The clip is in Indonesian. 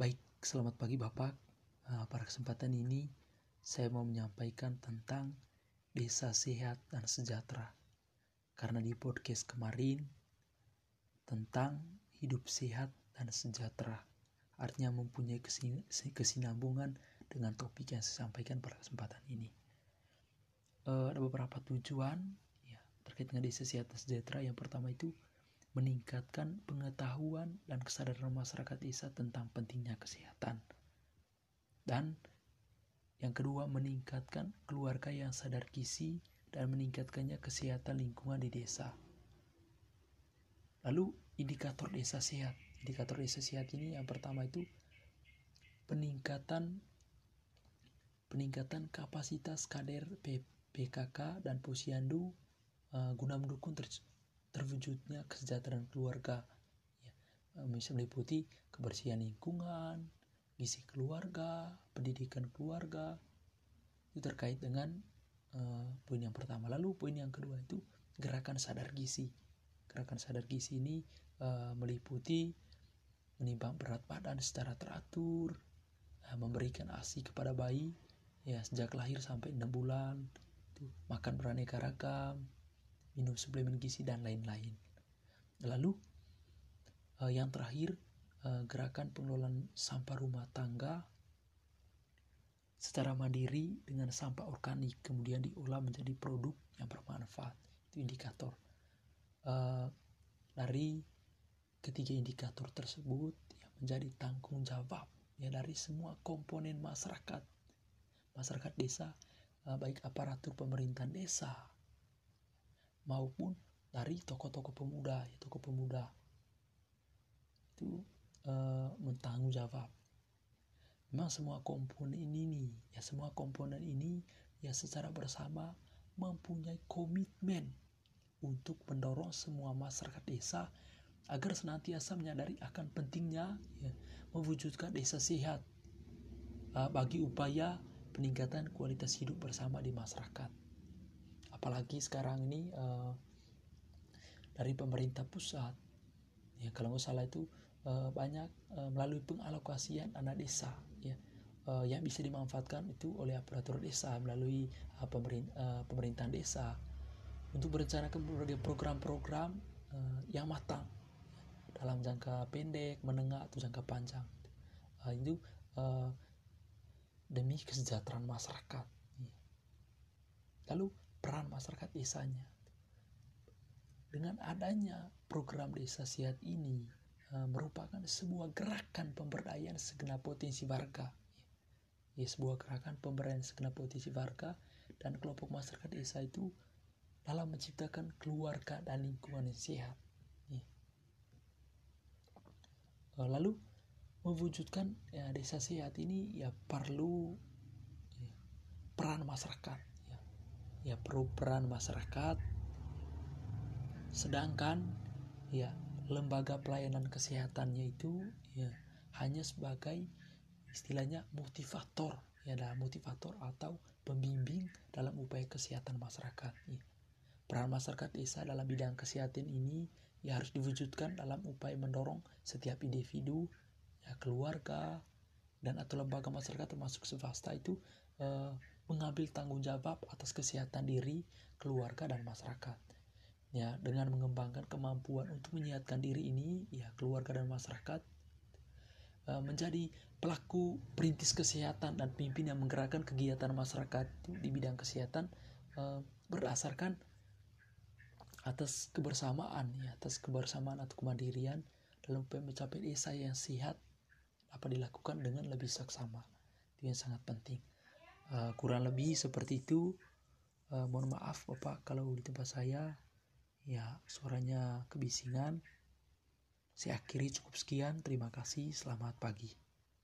Baik, selamat pagi Bapak. Nah, pada kesempatan ini saya mau menyampaikan tentang desa sehat dan sejahtera. Karena di podcast kemarin tentang hidup sehat dan sejahtera. Artinya mempunyai kesinambungan dengan topik yang saya sampaikan pada kesempatan ini. Uh, ada beberapa tujuan ya, terkait dengan desa sehat dan sejahtera. Yang pertama itu meningkatkan pengetahuan dan kesadaran masyarakat desa tentang pentingnya kesehatan. Dan yang kedua, meningkatkan keluarga yang sadar gizi dan meningkatkannya kesehatan lingkungan di desa. Lalu indikator desa sehat. Indikator desa sehat ini yang pertama itu peningkatan peningkatan kapasitas kader PKK dan posyandu uh, guna mendukung ter terwujudnya kesejahteraan keluarga. Ya, bisa meliputi kebersihan lingkungan gizi keluarga pendidikan keluarga. Itu terkait dengan uh, poin yang pertama. Lalu poin yang kedua itu gerakan sadar gizi. Gerakan sadar gizi ini uh, meliputi menimbang berat badan secara teratur uh, memberikan asi kepada bayi ya sejak lahir sampai enam bulan itu makan beraneka ragam minum suplemen gizi dan lain-lain. Lalu uh, yang terakhir uh, gerakan pengelolaan sampah rumah tangga secara mandiri dengan sampah organik kemudian diolah menjadi produk yang bermanfaat itu indikator uh, dari ketiga indikator tersebut ya, menjadi tanggung jawab ya dari semua komponen masyarakat masyarakat desa uh, baik aparatur pemerintahan desa maupun dari tokoh-tokoh pemuda ya tokoh pemuda. Itu e, mentanggung jawab memang semua komponen ini nih ya semua komponen ini ya secara bersama mempunyai komitmen untuk mendorong semua masyarakat desa agar senantiasa menyadari akan pentingnya ya, mewujudkan desa sehat uh, bagi upaya peningkatan kualitas hidup bersama di masyarakat apalagi sekarang ini uh, dari pemerintah pusat ya kalau nggak salah itu uh, banyak uh, melalui pengalokasian dana desa ya uh, yang bisa dimanfaatkan itu oleh aparatur desa melalui uh, pemerintah, uh, pemerintahan desa untuk merencanakan berbagai program-program uh, yang matang dalam jangka pendek, menengah atau jangka panjang. Uh, itu uh, demi kesejahteraan masyarakat. Lalu peran masyarakat desanya. Dengan adanya program desa sehat ini uh, merupakan sebuah gerakan pemberdayaan segenap potensi warga. Ya, sebuah gerakan pemberdayaan segenap potensi warga dan kelompok masyarakat desa itu dalam menciptakan keluarga dan lingkungan yang sehat. Ya. Uh, lalu mewujudkan ya, desa sehat ini ya perlu ya, peran masyarakat ya perlu peran masyarakat sedangkan ya lembaga pelayanan kesehatannya itu ya hanya sebagai istilahnya motivator ya dalam motivator atau pembimbing dalam upaya kesehatan masyarakat ya. peran masyarakat desa dalam bidang kesehatan ini ya harus diwujudkan dalam upaya mendorong setiap individu ya keluarga dan atau lembaga masyarakat termasuk swasta itu eh, mengambil tanggung jawab atas kesehatan diri, keluarga, dan masyarakat. Ya, dengan mengembangkan kemampuan untuk menyehatkan diri ini, ya keluarga dan masyarakat e, menjadi pelaku perintis kesehatan dan pimpin yang menggerakkan kegiatan masyarakat di bidang kesehatan e, berdasarkan atas kebersamaan, ya atas kebersamaan atau kemandirian dalam mencapai desa yang sehat dapat dilakukan dengan lebih seksama. Itu yang sangat penting uh, kurang lebih seperti itu. Uh, mohon maaf bapak kalau di tempat saya ya suaranya kebisingan. Saya akhiri cukup sekian. Terima kasih. Selamat pagi